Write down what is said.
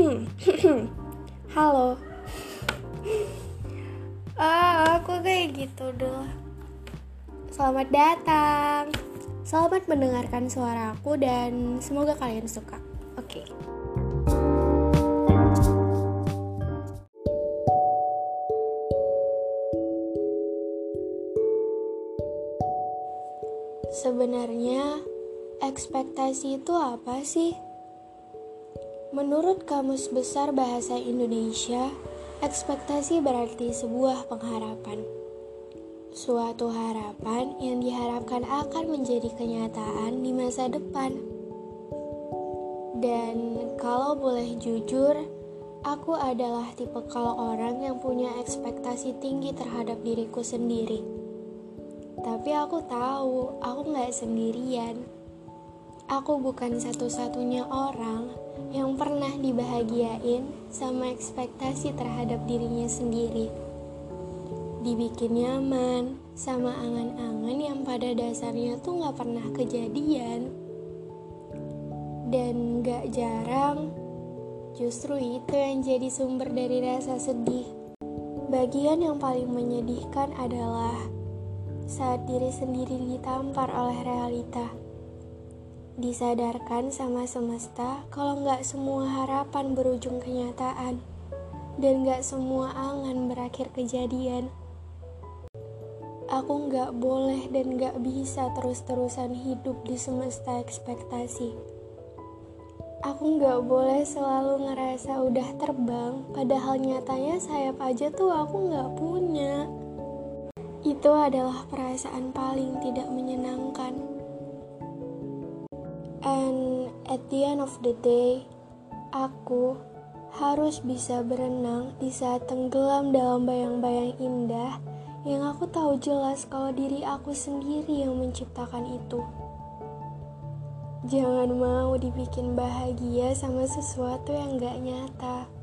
halo ah aku kayak gitu dulu. selamat datang selamat mendengarkan suara aku dan semoga kalian suka oke okay. Sebenarnya ekspektasi itu apa sih? Menurut Kamus Besar Bahasa Indonesia, ekspektasi berarti sebuah pengharapan. Suatu harapan yang diharapkan akan menjadi kenyataan di masa depan. Dan kalau boleh jujur, aku adalah tipe kalau orang yang punya ekspektasi tinggi terhadap diriku sendiri. Tapi aku tahu, aku nggak sendirian. Aku bukan satu-satunya orang yang pernah dibahagiain sama ekspektasi terhadap dirinya sendiri. Dibikin nyaman sama angan-angan yang pada dasarnya tuh gak pernah kejadian. Dan gak jarang, justru itu yang jadi sumber dari rasa sedih. Bagian yang paling menyedihkan adalah saat diri sendiri ditampar oleh realita disadarkan sama semesta kalau nggak semua harapan berujung kenyataan dan nggak semua angan berakhir kejadian. Aku nggak boleh dan nggak bisa terus-terusan hidup di semesta ekspektasi. Aku nggak boleh selalu ngerasa udah terbang, padahal nyatanya sayap aja tuh aku nggak punya. Itu adalah perasaan paling tidak menyenangkan. And at the end of the day, aku harus bisa berenang di saat tenggelam dalam bayang-bayang indah yang aku tahu jelas kalau diri aku sendiri yang menciptakan itu. Jangan mau dibikin bahagia sama sesuatu yang gak nyata.